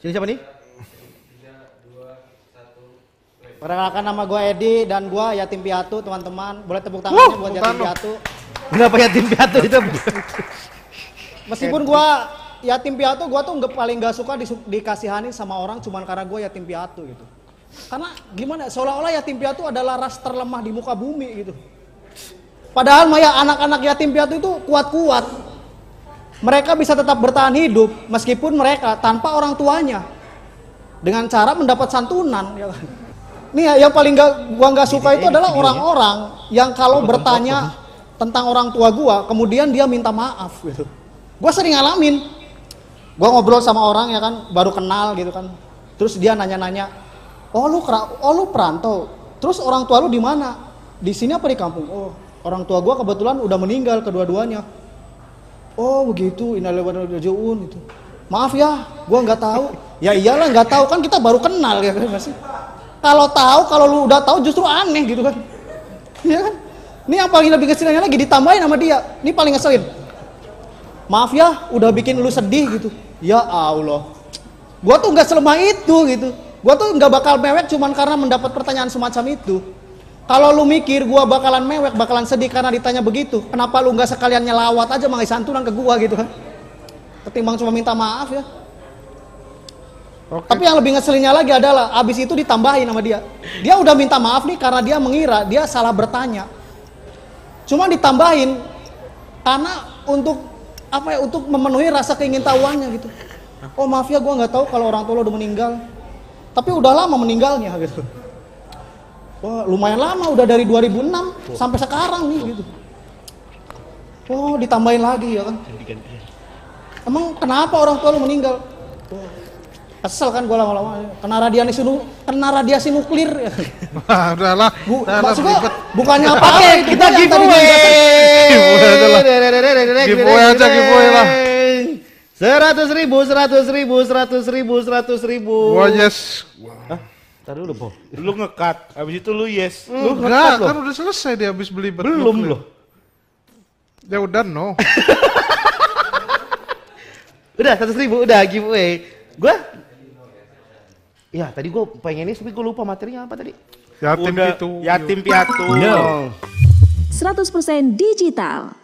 Sini siapa nih? Perkenalkan nama gue Edi dan gue Yatim Piatu teman-teman. Boleh tepuk tangannya Wuh, buat tepuk Yatim tangan. Piatu. Kenapa yatim piatu itu? Meskipun gue Yatim Piatu, gue tuh nggak paling gak suka disu- dikasihani sama orang cuman karena gue Yatim Piatu gitu. Karena gimana? Seolah-olah Yatim Piatu adalah ras terlemah di muka bumi gitu. Padahal Maya anak-anak Yatim Piatu itu kuat-kuat. Mereka bisa tetap bertahan hidup meskipun mereka tanpa orang tuanya dengan cara mendapat santunan. Ya kan? Nih ya, yang paling gak, gua nggak suka itu adalah orang-orang yang kalau bertanya tentang orang tua gua, kemudian dia minta maaf gitu. Gua sering ngalamin. Gua ngobrol sama orang ya kan, baru kenal gitu kan. Terus dia nanya-nanya, "Oh lu kera- oh lu perantau. Terus orang tua lu di mana? Di sini apa di kampung?" Oh, orang tua gua kebetulan udah meninggal kedua-duanya. Oh begitu, ilaihi raji'un itu. Maaf ya, gua nggak tahu. Ya iyalah nggak tahu kan kita baru kenal ya kan sih. Kalau tahu, kalau lu udah tahu justru aneh gitu kan. Iya kan? Ini yang paling lebih ngeselinnya lagi ditambahin sama dia. Ini paling ngeselin. Maaf ya, udah bikin lu sedih gitu. Ya Allah. Gua tuh nggak selemah itu gitu. Gua tuh nggak bakal mewek cuman karena mendapat pertanyaan semacam itu. Kalau lu mikir gua bakalan mewek, bakalan sedih karena ditanya begitu, kenapa lu nggak sekalian nyelawat aja mangai santunan ke gua gitu kan? Ketimbang cuma minta maaf ya. Oke. Tapi yang lebih ngeselinnya lagi adalah abis itu ditambahin sama dia. Dia udah minta maaf nih karena dia mengira dia salah bertanya. Cuma ditambahin karena untuk apa ya untuk memenuhi rasa keingintahuannya gitu. Oh maaf ya gue nggak tahu kalau orang tua lo udah meninggal. Tapi udah lama meninggalnya gitu. Wah lumayan lama udah dari 2006 sampai sekarang nih gitu. Oh ditambahin lagi ya kan. Emang kenapa orang tua lo meninggal? Wah, kesel kan gue lama-lama kena radiasi nu kena radiasi nuklir ya. Wah, udahlah. Bu, maksud gua bukannya apa Oke, kita giveaway. Giveaway aja lah. Giveaway aja, giveaway lah. Seratus ribu, seratus ribu, seratus ribu, seratus ribu. Gua yes. Hah? Tadi dulu, Po. Lu ngekat, habis itu lu yes. Lu Enggak, kan udah selesai dia habis beli bet Belum loh. Ya udah no. Udah, seratus ribu, udah giveaway. Gua Ya, tadi gua pengen ini, tapi gua lupa materinya apa tadi. Yatim Udah itu. yatim piatu. 100% digital.